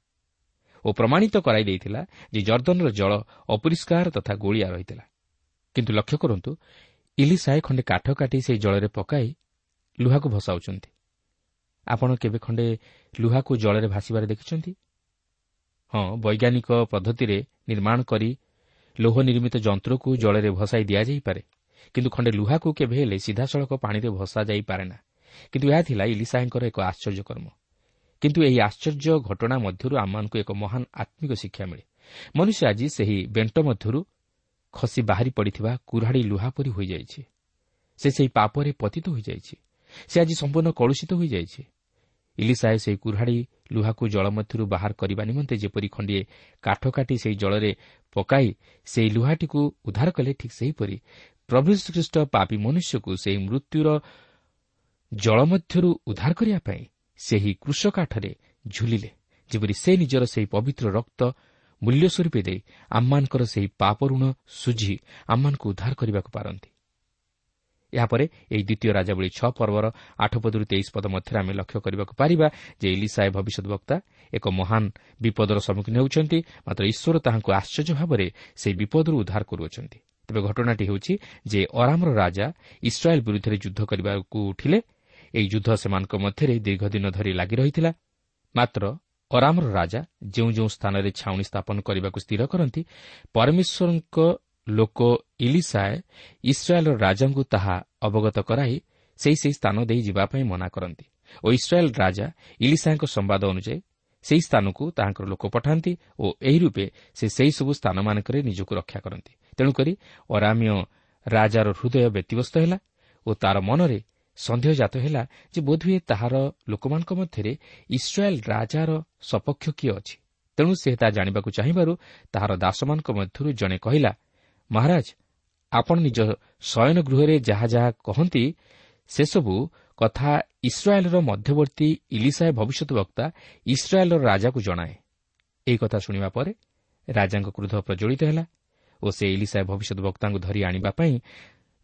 ଓ ପ୍ରମାଣିତ କରାଇ ଦେଇଥିଲା ଯେ ଜର୍ଦ୍ଦନର ଜଳ ଅପରିଷ୍କାର ତଥା ଗୋଳିଆ ରହିଥିଲା। କିନ୍ତୁ ଲକ୍ଷ୍ୟ କରନ୍ତୁ ଇଲିସାଏ ଖଣ୍ଡେ କାଠ କାଟି ସେହି ଜଳରେ ପକାଇ ଲୁହାକୁ ଭସାଉଛନ୍ତି। ଆପଣ କେବେ ଖଣ୍ଡେ ଲୁହାକୁ ଜଳରେ ଭାସିବାରେ ଦେଖିଛନ୍ତି? ହଁ ବୈଜ୍ଞାନିକ ପଦ୍ଧତିରେ ନିର୍ମାଣ କରି ଲୌହ ନିର୍ମିତ ଯନ୍ତ୍ରକୁ ଜଳରେ ଭସାଇ ଦିଆଯାଇପାରେ। କିନ୍ତୁ ଖଣ୍ଡେ ଲୁହାକୁ କେବେ ହେଲେ ସିଧାସଳଖ ପାଣିରେ ଭସାଯାଇପାରେ ନା କିନ୍ତୁ ଏହା ଥିଲା ଇଲିସାଏଙ୍କର ଏକ ଆଶ୍ଚର୍ଯ୍ୟକର୍ମ କିନ୍ତୁ ଏହି ଆଶ୍ଚର୍ଯ୍ୟ ଘଟଣା ମଧ୍ୟରୁ ଆମମାନଙ୍କୁ ଏକ ମହାନ ଆତ୍ମିକ ଶିକ୍ଷା ମିଳେ। ମନୁଷ୍ୟ ଆଜି ସେହି ବେଣ୍ଟ ମଧ୍ୟରୁ ଖସି ବାହାରି ପଡ଼ିଥିବା କୁରାଢ଼ୀ ଲୁହା ପରି ହୋଇଯାଇଛି। ସେ ସେହି ପାପରେ ପତିତ ହୋଇଯାଇଛି। ସେ ଆଜି ସମ୍ପୂର୍ଣ୍ଣ କଳୁଷିତ ହୋଇଯାଇଛି। ଇଲିସାଏ ସେହି କୁରାଢ଼ୀ ଲୁହାକୁ ଜଳ ମଧ୍ୟରୁ ବାହାର କରିବା ନିମନ୍ତେ ଯେପରି ଖଣ୍ଡିଏ କାଠ କାଟି ସେହି ଜଳରେ ପକାଇ ସେହି ଲୁହାଟିକୁ ଉଦ୍ଧାର କଲେ ଠିକ୍ ସେହିପରି। ପ୍ରଭୁ ଶ୍ରୀଖ୍ରୀଷ୍ଟ ପାପି ମନୁଷ୍ୟକୁ ସେହି ମୃତ୍ୟୁର ଜଳ ମଧ୍ୟରୁ ଉଦ୍ଧାର କରିବା ପାଇଁ ସେହି କୃଷକାଠରେ ଝୁଲିଲେ ଯେପରି ସେ ନିଜର ସେହି ପବିତ୍ର ରକ୍ତ ମୂଲ୍ୟ ସ୍ୱରୂପେ ଦେଇ ଆମମାନଙ୍କର ସେହି ପାପ ଋଣ ସୁଝି ଆମମାନଙ୍କୁ ଉଦ୍ଧାର କରିବାକୁ ପାରନ୍ତି। ଏହାପରେ ଏହି ଦ୍ୱିତୀୟ ରାଜାବଳୀ ଛଅ ପର୍ବର ଆଠ ପଦରୁ ତେଇଶ ପଦ ମଧ୍ୟରେ ଆମେ ଲକ୍ଷ୍ୟ କରିବାକୁ ପାରିବା ଯେ ଇଲିସାଏ ଭବିଷ୍ୟତ ବକ୍ତା ଏକ ମହାନ ବିପଦର ସମ୍ମୁଖୀନ ହେଉଛନ୍ତି। ମାତ୍ର ଈଶ୍ୱର ତାହାଙ୍କୁ ଆଶ୍ଚର୍ଯ୍ୟ ଭାବରେ ସେହି ବିପଦରୁ ଉଦ୍ଧାର କରୁଅଛନ୍ତି। ତେବେ ଘଟଣାଟି ହେଉଛି ଯେ ଅରାମର ରାଜା ଇସ୍ରାଏଲ୍ ବିରୁଦ୍ଧରେ ଯୁଦ୍ଧ କରିବାକୁ ଉଠିଲେ। ଏହି ଯୁଦ୍ଧ ସେମାନଙ୍କ ମଧ୍ୟରେ ଦୀର୍ଘଦିନ ଧରି ଲାଗି ରହିଥିଲା। ମାତ୍ର ଅରାମର ରାଜା ଯେଉଁ ଯେଉଁ ସ୍ଥାନରେ ଛାଉଣି ସ୍ଥାପନ କରିବାକୁ ସ୍ଥିର କରନ୍ତି ପରମେଶ୍ୱରଙ୍କ ଲୋକ ଇଲିସାଏ ଇସ୍ରାଏଲ୍ର ରାଜାଙ୍କୁ ତାହା ଅବଗତ କରାଇ ସେହି ସେହି ସ୍ଥାନ ଦେଇ ଯିବା ପାଇଁ ମନା କରନ୍ତି। ଓ ଇସ୍ରାଏଲ୍ ରାଜା ଇଲିସାଏଙ୍କ ସମ୍ବାଦ ଅନୁଯାୟୀ ସେହି ସ୍ଥାନକୁ ତାହାଙ୍କର ଲୋକ ପଠାନ୍ତି ଓ ଏହି ରୂପେ ସେ ସେହିସବୁ ସ୍ଥାନମାନଙ୍କରେ ନିଜକୁ ରକ୍ଷା କରନ୍ତି। ତେଣୁକରି ଅରାମୀୟ ରାଜାର ହୃଦୟ ବ୍ୟତିବ୍ୟସ୍ତ ହେଲା ଓ ତା'ର ମନରେ ସନ୍ଦେହ ଜାତ ହେଲା ଯେ ବୋଧହୁଏ ତାହାର ଲୋକମାନଙ୍କ ମଧ୍ୟରେ ଇସ୍ରାଏଲ୍ ରାଜାର ସପକ୍ଷ କିଏ ଅଛି। ତେଣୁ ସେ ତାହା ଜାଣିବାକୁ ଚାହିଁବାରୁ ତାହାର ଦାସମାନଙ୍କ ମଧ୍ୟରୁ ଜଣେ କହିଲା ମହାରାଜ ଆପଣ ନିଜ ଶୟନ ଗୃହରେ ଯାହା ଯାହା କହନ୍ତି ସେସବୁ କଥା ଇସ୍ରାଏଲ୍ର ମଧ୍ୟବର୍ତ୍ତୀ ଇଲିସାଏ ଭବିଷ୍ୟତ ବକ୍ତା ଇସ୍ରାଏଲ୍ର ରାଜାକୁ ଜଣାଏ। ଏହି କଥା ଶୁଣିବା ପରେ ରାଜାଙ୍କ କ୍ରୋଧ ପ୍ରଜ୍ୱଳିତ ହେଲା ଓ ସେ ଇଲିସାଏ ଭବିଷ୍ୟତ ବକ୍ତାଙ୍କୁ ଧରି ଆଣିବା ପାଇଁ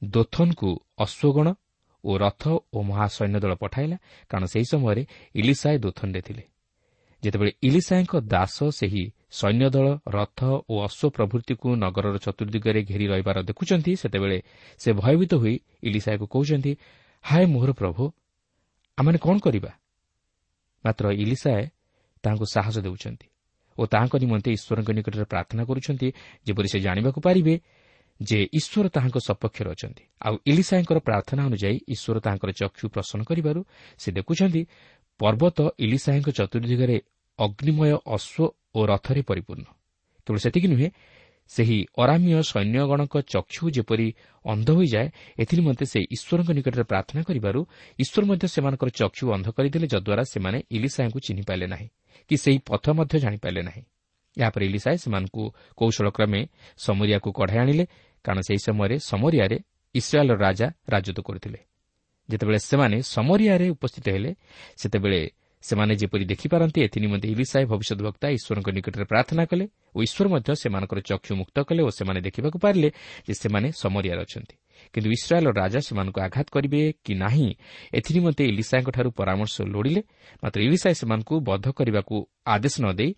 ଦୋଥନ୍କୁ ଅଶ୍ୱଗଣ ଓ ରଥ ଓ ମହାସୈନ୍ୟ ଦଳ ପଠାଇଲା କାରଣ ସେହି ସମୟରେ ଇଲିସାଏ ଦୋଥନରେ ଥିଲେ। ଯେତେବେଳେ ଇଲିସାଏଙ୍କ ଦାସ ସେହି ସୈନ୍ୟଦଳ ରଥ ଓ ଅଶ୍ୱ ପ୍ରଭୃତିକୁ ନଗରର ଚତୁର୍ଦ୍ଦିଗରେ ଘେରି ରହିବାର ଦେଖୁଛନ୍ତି ସେତେବେଳେ ସେ ଭୟଭୀତ ହୋଇ ଇଲିସାଏକୁ କହୁଛନ୍ତି ହାଏ ମୋହର ପ୍ରଭୁ ଆମେ କ'ଣ କରିବା? ମାତ୍ର ଇଲିସାଏ ତାହାଙ୍କୁ ସାହସ ଦେଉଛନ୍ତି ଓ ତାହାଙ୍କ ନିମନ୍ତେ ଈଶ୍ୱରଙ୍କ ନିକଟରେ ପ୍ରାର୍ଥନା କରୁଛନ୍ତି ଯେପରି ସେ ଜାଣିବାକୁ ପାରିବେ ଯେ ଈଶ୍ୱର ତାହାଙ୍କ ସପକ୍ଷରେ ଅଛନ୍ତି। ଆଉ ଇଲିସାଏଙ୍କର ପ୍ରାର୍ଥନା ଅନୁଯାୟୀ ଈଶ୍ୱର ତାହାଙ୍କର ଚକ୍ଷୁ ପ୍ରସନ୍ନ କରିବାରୁ ସେ ଦେଖୁଛନ୍ତି ପର୍ବତ ଇଲିସାଏଙ୍କ ଚତୁର୍ଦ୍ଦିଗରେ ଅଗ୍ନିମୟ ଅଶ୍ୱ ଓ ରଥରେ ପରିପୂର୍ଣ୍ଣ। କେବଳ ସେତିକି ନୁହେଁ ସେହି ଅରାମୀୟ ସୈନ୍ୟଗଣଙ୍କ ଚକ୍ଷୁ ଯେପରି ଅନ୍ଧ ହୋଇଯାଏ ଏଥିନିମନ୍ତେ ସେ ଈଶ୍ୱରଙ୍କ ନିକଟରେ ପ୍ରାର୍ଥନା କରିବାରୁ ଈଶ୍ୱର ମଧ୍ୟ ସେମାନଙ୍କର ଚକ୍ଷୁ ଅନ୍ଧ କରିଦେଲେ ଯଦ୍ୱାରା ସେମାନେ ଇଲିସାଏଙ୍କୁ ଚିହ୍ନିପାରିଲେ ନାହିଁ କି ସେହି ପଥ ମଧ୍ୟ ଜାଣିପାରିଲେ ନାହିଁ। ଏହାପରେ ଇଲିସାଏ ସେମାନଙ୍କୁ କୌଶଳକ୍ରମେ ସମରିଆକୁ କଢ଼ାଇ ଆଣିଲେ କାରଣ ସେହି ସମୟରେ ସମରିଆରେ ଇସ୍ରାଏଲ୍ର ରାଜା ରାଜତ୍ୱ କରୁଥିଲେ। ଯେତେବେଳେ ସେମାନେ ସମରିଆରେ ଉପସ୍ଥିତ ହେଲେ ସେତେବେଳେ ସେମାନେ ଯେପରି ଦେଖିପାରନ୍ତି ଏଥିନିମନ୍ତେ ଇଲିସାଏ ଭବିଷ୍ୟତ ବକ୍ତା ଈଶ୍ୱରଙ୍କ ନିକଟରେ ପ୍ରାର୍ଥନା କଲେ ଓ ଈଶ୍ୱର ମଧ୍ୟ ସେମାନଙ୍କର ଚକ୍ଷୁ ମୁକ୍ତ କଲେ ଓ ସେମାନେ ଦେଖିବାକୁ ପାରିଲେ ଯେ ସେମାନେ ସମରିଆରେ ଅଛନ୍ତି। କିନ୍ତୁ ଇସ୍ରାଏଲ୍ର ରାଜା ସେମାନଙ୍କୁ ଆଘାତ କରିବେ କି ନାହିଁ ଏଥିନିମନ୍ତେ ଇଲିସାଏଙ୍କଠାରୁ ପରାମର୍ଶ ଲୋଡ଼ିଲେ। ମାତ୍ର ଇଲିସାଏ ସେମାନଙ୍କୁ ବଦ୍ଧ କରିବାକୁ ଆଦେଶ ନ ଦେଇ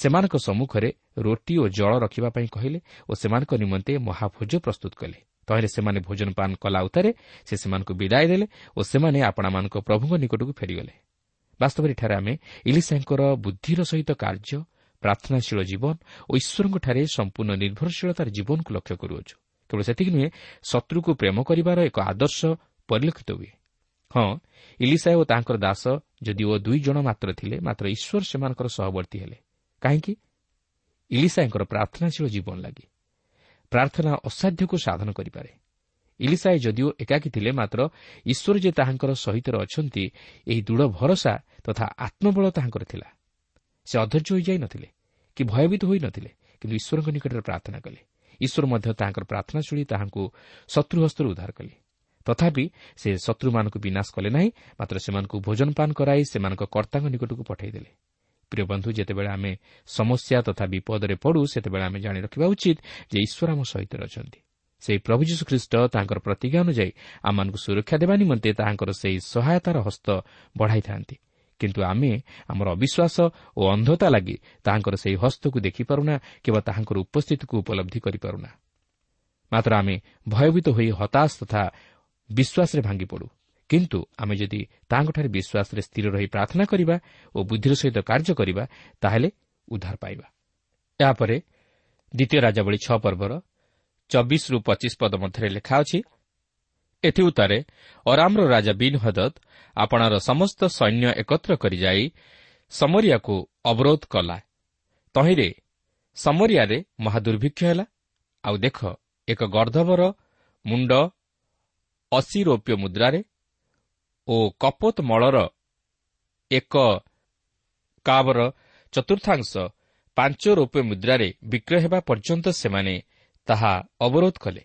ସେମାନଙ୍କ ସମ୍ମୁଖରେ ରୋଟି ଓ ଜଳ ରଖିବା ପାଇଁ କହିଲେ ଓ ସେମାନଙ୍କ ନିମନ୍ତେ ମହାଭୋଜ ପ୍ରସ୍ତୁତ କଲେ। ତହିଁରେ ସେମାନେ ଭୋଜନ ପାନ କଲା ଉତ୍ତାରେ ସେ ସେମାନଙ୍କୁ ବିଦାୟ ଦେଲେ ଓ ସେମାନେ ଆପଣାମାନଙ୍କ ପ୍ରଭୁଙ୍କ ନିକଟକୁ ଫେରିଗଲେ। ବାସ୍ତବରେ ଏଠାରେ ଆମେ ଇଲିସାଙ୍କର ବୁଦ୍ଧିର ସହିତ କାର୍ଯ୍ୟ ପ୍ରାର୍ଥନାଶୀଳ ଜୀବନ ଓ ଈଶ୍ୱରଙ୍କଠାରେ ସମ୍ପୂର୍ଣ୍ଣ ନିର୍ଭରଶୀଳତାର ଜୀବନକୁ ଲକ୍ଷ୍ୟ କରୁଅଛୁ। କେବଳ ସେତିକି ନୁହେଁ ଶତ୍ରୁକୁ ପ୍ରେମ କରିବାର ଏକ ଆଦର୍ଶ ପରିଲକ୍ଷିତ ହୁଏ। ହଁ ଇଲିସାଏ ଓ ତାଙ୍କର ଦାସ ଯଦିଓ ଦୁଇ ଜଣ ମାତ୍ର ଥିଲେ ମାତ୍ର ଈଶ୍ୱର ସେମାନଙ୍କର ସହବର୍ତ୍ତୀ ହେଲେ। କାହିଁକି? ଇଲିସାଏଙ୍କର ପ୍ରାର୍ଥନାଶୀଳ ଜୀବନ ଲାଗି। ପ୍ରାର୍ଥନା ଅସାଧ୍ୟକୁ ସାଧନ କରିପାରେ। ଇଲିସାଏ ଯଦିଓ ଏକାକୀ ଥିଲେ ମାତ୍ର ଈଶ୍ୱର ଯେ ତାହାଙ୍କର ସହିତ ଅଛନ୍ତି ଏହି ଦୃଢ଼ ଭରସା ତଥା ଆତ୍ମବଳ ତାହାଙ୍କର ଥିଲା। ସେ ଅଧୈର୍ଯ୍ୟ ହୋଇଯାଇ ନଥିଲେ କି ଭୟଭୀତ ହୋଇନଥିଲେ କିନ୍ତୁ ଈଶ୍ୱରଙ୍କ ନିକଟରେ ପ୍ରାର୍ଥନା କଲେ। ଈଶ୍ୱର ମଧ୍ୟ ତାହାଙ୍କର ପ୍ରାର୍ଥନା ଶୁଣି ତାହାଙ୍କୁ ଶତ୍ରୁ ହସ୍ତରୁ ଉଦ୍ଧାର କଲେ। ତଥାପି ସେ ଶତ୍ରୁମାନଙ୍କୁ ବିନାଶ କଲେ ନାହିଁ ମାତ୍ର ସେମାନଙ୍କୁ ଭୋଜନ ପାନ କରାଇ ସେମାନଙ୍କ କର୍ତ୍ତାଙ୍କ ନିକଟକୁ ପଠାଇଦେଲେ। ପ୍ରିୟ ବନ୍ଧୁ ଯେତେବେଳେ ଆମେ ସମସ୍ୟା ତଥା ବିପଦରେ ପଡ଼ୁ ସେତେବେଳେ ଆମେ ଜାଣି ରଖିବା ଉଚିତ ଯେ ଈଶ୍ୱର ଆମ ସହିତ ଅଛନ୍ତି। ସେହି ପ୍ରଭୁ ଯୀଶୁଖ୍ରୀଷ୍ଟ ତାଙ୍କର ପ୍ରତିଜ୍ଞା ଅନୁଯାୟୀ ଆମମାନଙ୍କୁ ସୁରକ୍ଷା ଦେବା ନିମନ୍ତେ ତାହାଙ୍କର ସେହି ସହାୟତାର ହସ୍ତ ବଢ଼ାଇଥାନ୍ତି। କିନ୍ତୁ ଆମେ ଆମର ଅବିଶ୍ୱାସ ଓ ଅନ୍ଧତା ଲାଗି ତାହାଙ୍କର ସେହି ହସ୍ତକୁ ଦେଖିପାରୁନା କିମ୍ବା ତାହାଙ୍କର ଉପସ୍ଥିତିକୁ ଉପଲବ୍ଧି କରିପାରୁନା। ମାତ୍ର ଆମେ ଭୟଭୀତ ହୋଇ ହତାଶ ତଥା ବିଶ୍ୱାସରେ ଭାଙ୍ଗିପଡ଼ୁ। କିନ୍ତୁ ଆମେ ଯଦି ତାହାଙ୍କଠାରେ ବିଶ୍ୱାସରେ ସ୍ଥିର ରହି ପ୍ରାର୍ଥନା କରିବା ଓ ବୁଦ୍ଧିର ସହିତ କାର୍ଯ୍ୟ କରିବା ତାହେଲେ ଉଦ୍ଧାର ପାଇବା। ଏହାପରେ ଦ୍ୱିତୀୟ ରାଜାବଳୀ ଛଅ ପର୍ବର ଚବିଶରୁ ପଚିଶ ପଦ ମଧ୍ୟରେ ଲେଖା ଅଛି ଏଥି ଉତ୍ତାରେ ଅରାମର ରାଜା ବିନ୍ ହଦତ ଆପଣାର ସମସ୍ତ ସୈନ୍ୟ ଏକତ୍ର କରି ଯାଇ ସମରିଆକୁ ଅବରୋଧ କଲା। ତହିଁରେ ସମରିଆରେ ମହାଦୁର୍ଭିକ୍ଷ ହେଲା। ଆଉ ଦେଖ ଏକ ଗର୍ଦ୍ଧବର ମୁଣ୍ଡ ଅଶୀ ରୌପ୍ୟ ମୁଦ୍ରାରେ ଓ କପୋତ ମଳର ଏକ କାବର ଚତୁର୍ଥାଂଶ ପାଞ୍ଚ ରୌପ୍ୟ ମୁଦ୍ରାରେ ବିକ୍ରୟ ହେବା ପର୍ଯ୍ୟନ୍ତ ସେମାନେ ତାହା ଅବରୋଧ କଲେ।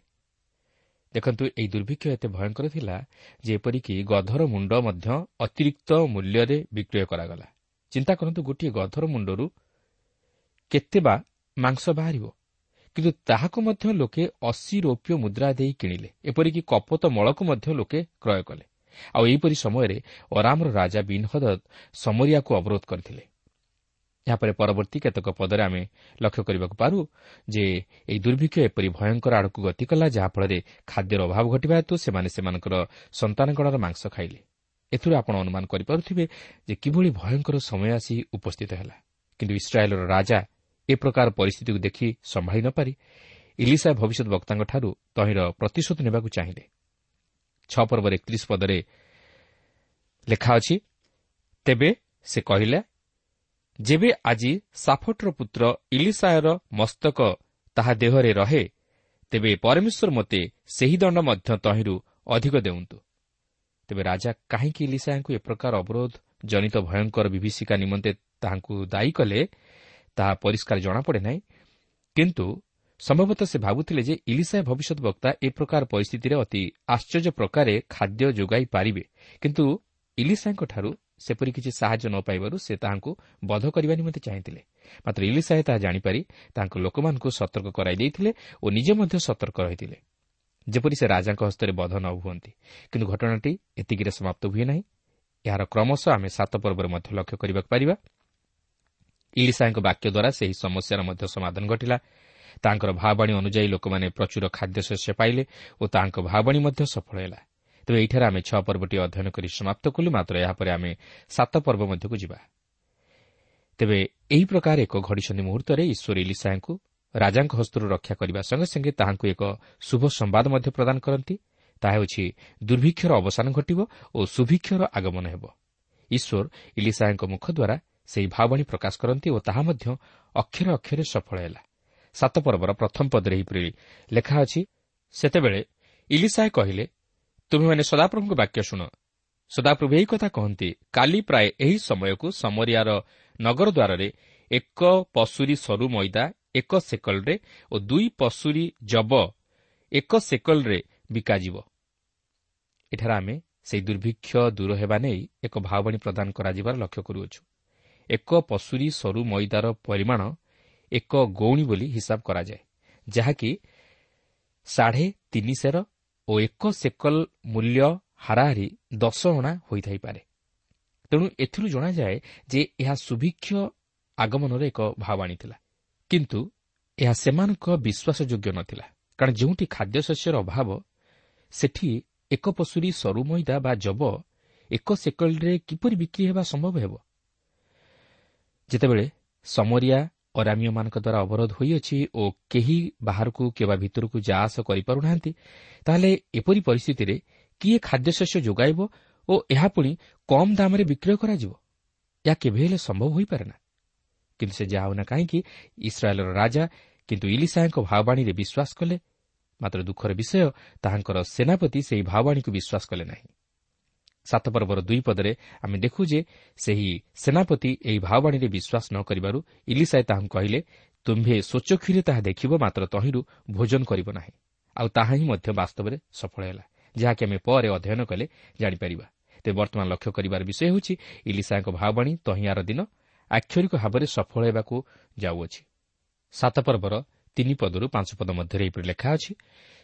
ଦେଖନ୍ତୁ ଏହି ଦୁର୍ଭିକ୍ଷ ଏତେ ଭୟଙ୍କର ଥିଲା ଯେ ଏପରିକି ଗଧର ମୁଣ୍ଡ ମଧ୍ୟ ଅତିରିକ୍ତ ମୂଲ୍ୟରେ ବିକ୍ରୟ କରାଗଲା। ଚିନ୍ତା କରନ୍ତୁ ଗୋଟିଏ ଗଧର ମୁଣ୍ଡରୁ କେତେ ବା ମାଂସ ବାହାରିବ। କିନ୍ତୁ ତାହାକୁ ମଧ୍ୟ ଲୋକେ ଅଶୀ ରୌପ୍ୟ ମୁଦ୍ରା ଦେଇ କିଣିଲେ। ଏପରିକି କପୋତ ମଳକୁ ମଧ୍ୟ ଲୋକେ କ୍ରୟ କଲେ। ଆଉ ଏହିପରି ସମୟରେ ଅରାମର ରାଜା ବିନହଦ ସମରିଆକୁ ଅବରୋଧ କରିଥିଲେ। ଏହାପରେ ପରବର୍ତ୍ତୀ କେତେକ ପଦରେ ଆମେ ଲକ୍ଷ୍ୟ କରିବାକୁ ପାରୁ ଯେ ଏହି ଦୁର୍ଭିକ୍ଷ ଏପରି ଭୟଙ୍କର ଆଡ଼କୁ ଗତି କଲା ଯାହାଫଳରେ ଖାଦ୍ୟର ଅଭାବ ଘଟିବା ହେତୁ ସେମାନେ ସେମାନଙ୍କର ସନ୍ତାନଗଣର ମାଂସ ଖାଇଲେ। ଏଥିରୁ ଆପଣ ଅନୁମାନ କରିପାରୁଥିବେ ଯେ କିଭଳି ଭୟଙ୍କର ସମୟ ଆସି ଉପସ୍ଥିତ ହେଲା। କିନ୍ତୁ ଇସ୍ରାଏଲ୍ର ରାଜା ଏ ପ୍ରକାର ପରିସ୍ଥିତିକୁ ଦେଖି ସମ୍ଭାଳି ନ ପାରି ଇଲିସା ଭବିଷ୍ୟତ ବକ୍ତାଙ୍କଠାରୁ ତହିଁର ପ୍ରତିଶୋଧ ନେବାକୁ ଚାହିଁଲେ। ଛଅ ପର୍ବର ଏକତିରିଶ ପଦରେ ଲେଖା ଅଛି ତେବେ ସେ କହିଲେ ଯେବେ ଆଜି ସାଫଟର ପୁତ୍ର ଇଲିସାୟର ମସ୍ତକ ତାହା ଦେହରେ ରହେ ତେବେ ପରମେଶ୍ୱର ମୋତେ ସେହି ଦଣ୍ଡ ମଧ୍ୟ ତହିଁରୁ ଅଧିକ ଦେଉନ୍ତୁ। ତେବେ ରାଜା କାହିଁକି ଇଲିସାଙ୍କୁ ଏ ପ୍ରକାର ଅବରୋଧ ଜନିତ ଭୟଙ୍କର ବିଭୀଷିକା ନିମନ୍ତେ ତାହାଙ୍କୁ ଦାୟୀ କଲେ ତାହା ପରିଷ୍କାର ଜଣାପଡ଼େ ନାହିଁ। କିନ୍ତୁ ସମ୍ଭବତଃ ସେ ଭାବୁଥିଲେ ଯେ ଇଲିସାଏ ଭବିଷ୍ୟତ ବକ୍ତା ଏ ପ୍ରକାର ପରିସ୍ଥିତିରେ ଅତି ଆଶ୍ଚର୍ଯ୍ୟ ପ୍ରକାରେ ଖାଦ୍ୟ ଯୋଗାଇ ପାରିବେ। କିନ୍ତୁ ଇଲିସାଙ୍କଠାରୁ ସେପରି କିଛି ସାହାଯ୍ୟ ନ ପାଇବାରୁ ସେ ତାହାଙ୍କୁ ବଧ କରିବା ନିମନ୍ତେ ଚାହିଁଥିଲେ। ମାତ୍ର ଇଲିସାଏ ତାହା ଜାଣିପାରି ତାଙ୍କ ଲୋକମାନଙ୍କୁ ସତର୍କ କରାଇ ଦେଇଥିଲେ ଓ ନିଜେ ମଧ୍ୟ ସତର୍କ ରହିଥିଲେ। ଯେପରି ସେ ରାଜାଙ୍କ ହସ୍ତରେ ବଧ ନ ହୁଅନ୍ତି କିନ୍ତୁ ଘଟଣାଟି ଏତିକିରେ ସମାପ୍ତ ହୁଏ ନାହିଁ। ଏହାର କ୍ରମଶଃ ଆମେ ସାତ ପର୍ବରେ ମଧ୍ୟ ଲକ୍ଷ୍ୟ କରିବାକୁ ପାରିବା। ଇଲିସାଙ୍କ ବାକ୍ୟ ଦ୍ୱାରା ସେହି ସମସ୍ୟାର ମଧ୍ୟ ସମାଧାନ ଘଟିଲା। ତାଙ୍କର ଭାବାଣୀ ଅନୁଯାୟୀ ଲୋକମାନେ ପ୍ରଚୁର ଖାଦ୍ୟଶସ୍ୟ ପାଇଲେ ଓ ତାଙ୍କ ଭାବାଣୀ ମଧ୍ୟ ସଫଳ ହେଲା। ତେବେ ଏଠାରେ ଆମେ ଛଅ ପର୍ବଟି ଅଧ୍ୟୟନ କରି ସମାପ୍ତ କଲୁ ମାତ୍ର ଏହାପରେ ଆମେ ସାତ ପର୍ବ ମଧ୍ୟକୁ ଯିବା। ତେବେ ଏହି ପ୍ରକାର ଏକ ଘଡ଼ିସନ୍ଧି ମୁହୂର୍ତ୍ତରେ ଈଶ୍ୱର ଇଲିସାଙ୍କୁ ରାଜାଙ୍କ ହସ୍ତରୁ ରକ୍ଷା କରିବା ସଙ୍ଗେ ସଙ୍ଗେ ତାହାଙ୍କୁ ଏକ ଶୁଭ ସମ୍ବାଦ ମଧ୍ୟ ପ୍ରଦାନ କରନ୍ତି। ତାହା ହେଉଛି ଦୁର୍ଭିକ୍ଷର ଅବସାନ ଘଟିବ ଓ ସୁଭିକ୍ଷର ଆଗମନ ହେବ। ଈଶ୍ୱର ଇଲିସାଙ୍କ ମୁଖ ଦ୍ୱାରା ସେହି ଭାବାଣୀ ପ୍ରକାଶ କରନ୍ତି ଓ ତାହା ମଧ୍ୟ ଅକ୍ଷରେ ଅକ୍ଷରେ ସଫଳ ହେଲା। ସାତ ପର୍ବର ପ୍ରଥମ ପଦରେ ଏହିପରି ଲେଖା ଅଛି ସେତେବେଳେ ଇଲିସାଏ କହିଲେ ତୁମେମାନେ ସଦାପ୍ରଭୁଙ୍କ ବାକ୍ୟ ଶୁଣ। ସଦାପ୍ରଭୁ ଏହି କଥା କହନ୍ତି କାଲି ପ୍ରାୟ ଏହି ସମୟକୁ ସମରିଆର ନଗର ଦ୍ୱାରରେ ଏକ ପଶୁରୀ ସରୁ ମଇଦା ଏକ ସେକଲରେ ଓ ଦୁଇ ପଶୁରୀ ଜବ ଏକ ସେକଲରେ ବିକାଯିବ। ଏଠାରେ ଆମେ ସେହି ଦୁର୍ଭିକ୍ଷ ଦୂର ହେବା ନେଇ ଏକ ଭାବଣୀ ପ୍ରଦାନ କରାଯିବାର ଲକ୍ଷ୍ୟ କରୁଅଛୁ। ଏକ ପଶୁରୀ ସରୁ ମଇଦାର ପରିମାଣ ଏକ ଗୌଣୀ ବୋଲି ହିସାବ କରାଯାଏ ଯାହାକି ସାଢ଼େ ତିନି ସେର ଓ ଏକ ସେକଲ ମୂଲ୍ୟ ହାରାହାରି ଦଶ ଅଣା ହୋଇଥାଇପାରେ। ତେଣୁ ଏଥିରୁ ଜଣାଯାଏ ଯେ ଏହା ସୁଭିକ୍ଷ ଆଗମନର ଏକ ଭାବ ଆଣିଥିଲା। କିନ୍ତୁ ଏହା ସେମାନଙ୍କ ବିଶ୍ୱାସଯୋଗ୍ୟ ନଥିଲା କାରଣ ଯେଉଁଠି ଖାଦ୍ୟଶସ୍ୟର ଅଭାବ ସେଠି ଏକ ପଶୁରୀ ସରୁ ମଇଦା ବା ଜବ ଏକ ସେକଲରେ କିପରି ବିକ୍ରି ହେବା ସମ୍ଭବ ହେବ? ଯେତେବେଳେ ସମରିଆ ଅରାମିୟମାନଙ୍କ ଦ୍ୱାରା ଅବରୋଧ ହୋଇଅଛି ଓ କେହି ବାହାରକୁ କିମ୍ବା ଭିତରକୁ ଯା ଆସ କରିପାରୁନାହାନ୍ତି ତାହେଲେ ଏପରି ପରିସ୍ଥିତିରେ କିଏ ଖାଦ୍ୟଶସ୍ୟ ଯୋଗାଇବ ଓ ଏହା ପୁଣି କମ୍ ଦାମରେ ବିକ୍ରୟ କରାଯିବ? ଏହା କେବେ ହେଲେ ସମ୍ଭବ ହୋଇପାରେ ନା? କିନ୍ତୁ ସେ ଯାହା ହେଉନା କାହିଁକି ଇସ୍ରାଏଲ୍ର ରାଜା କିନ୍ତୁ ଇଲିସାଙ୍କ ଭାବବାଣୀରେ ବିଶ୍ୱାସ କଲେ। ମାତ୍ର ଦୁଃଖର ବିଷୟ ତାହାଙ୍କର ସେନାପତି ସେହି ଭାବବାଣୀକୁ ବିଶ୍ୱାସ କଲେ ନାହିଁ। ସାତ ପର୍ବର ଦୁଇ ପଦରେ ଆମେ ଦେଖୁ ଯେ ସେହି ସେନାପତି ଏହି ଭାବବାଣୀରେ ବିଶ୍ୱାସ ନ କରିବାରୁ ଇଲିସାଏ ତାହାଙ୍କୁ କହିଲେ ତୁମ୍ଭେ ସ୍ୱଚ୍ଛକ୍ଷୀରେ ତାହା ଦେଖିବ ମାତ୍ର ତହିଁରୁ ଭୋଜନ କରିବ ନାହିଁ। ଆଉ ତାହା ହିଁ ମଧ୍ୟ ବାସ୍ତବରେ ସଫଳ ହେଲା। ଯାହାକି ଆମେ ପରେ ଅଧ୍ୟୟନ କଲେ ଜାଣିପାରିବା। ତେବେ ବର୍ତ୍ତମାନ ଲକ୍ଷ୍ୟ କରିବାର ବିଷୟ ହେଉଛି ଇଲିସାଙ୍କ ଭାବବାଣୀ ତହିଁଆର ଦିନ ଆକ୍ଷରିକ ଭାବରେ ସଫଳ ହେବାକୁ ଯାଉଅଛି। ସାତ ପର୍ବର ତିନି ପଦରୁ ପାଞ୍ଚ ପଦ ମଧ୍ୟରେ ଏହିପରି ଲେଖା ଅଛି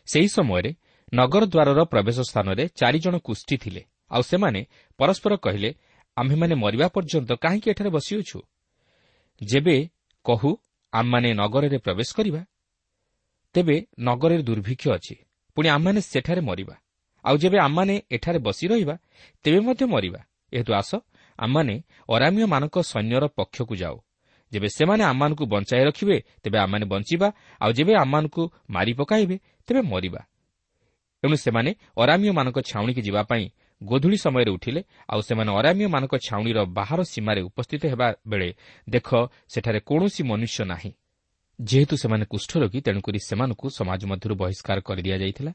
ସେହି ସମୟରେ ନଗର ଦ୍ୱାରର ପ୍ରବେଶ ସ୍ଥାନରେ ଚାରିଜଣ କୁଷ୍ଠି ଥିଲେ। ଆଉ ସେମାନେ ପରସ୍ପର କହିଲେ ଆମ୍ଭେମାନେ ମରିବା ପର୍ଯ୍ୟନ୍ତ କାହିଁକି ଏଠାରେ ବସିଅଛୁ? ଯେବେ କହୁ ଆମମାନେ ନଗରରେ ପ୍ରବେଶ କରିବା ତେବେ ନଗରରେ ଦୁର୍ଭିକ୍ଷ ଅଛି ପୁଣି ଆମମାନେ ସେଠାରେ ମରିବା। ଆଉ ଯେବେ ଆମମାନେ ଏଠାରେ ବସି ରହିବା ତେବେ ମଧ୍ୟ ମରିବା। ଏହେତୁ ଆସ ଆମମାନେ ଅରାମିୟମାନଙ୍କ ସୈନ୍ୟର ପକ୍ଷକୁ ଯାଉ। ଯେବେ ସେମାନେ ଆମମାନଙ୍କୁ ବଞ୍ଚାଇ ରଖିବେ ତେବେ ଆମମାନେ ବଞ୍ଚିବା। ଆଉ ଯେବେ ଆମମାନଙ୍କୁ ମାରି ପକାଇବେ ତେବେ ମରିବା। ଏଣୁ ସେମାନେ ଅରାମିୟମାନଙ୍କ ଛାଉଣିକି ଯିବା ପାଇଁ ଗୋଧୂଳି ସମୟରେ ଉଠିଲେ ଆଉ ସେମାନେ ଅରାମିୟମାନଙ୍କ ଛାଉଣିର ବାହାର ସୀମାରେ ଉପସ୍ଥିତ ହେବା ବେଳେ ଦେଖ ସେଠାରେ କୌଣସି ମନୁଷ୍ୟ ନାହିଁ। ଯେହେତୁ ସେମାନେ କୁଷ୍ଠରୋଗୀ ତେଣୁକରି ସେମାନଙ୍କୁ ସମାଜ ମଧ୍ୟରୁ ବହିଷ୍କାର କରିଦିଆଯାଇଥିଲା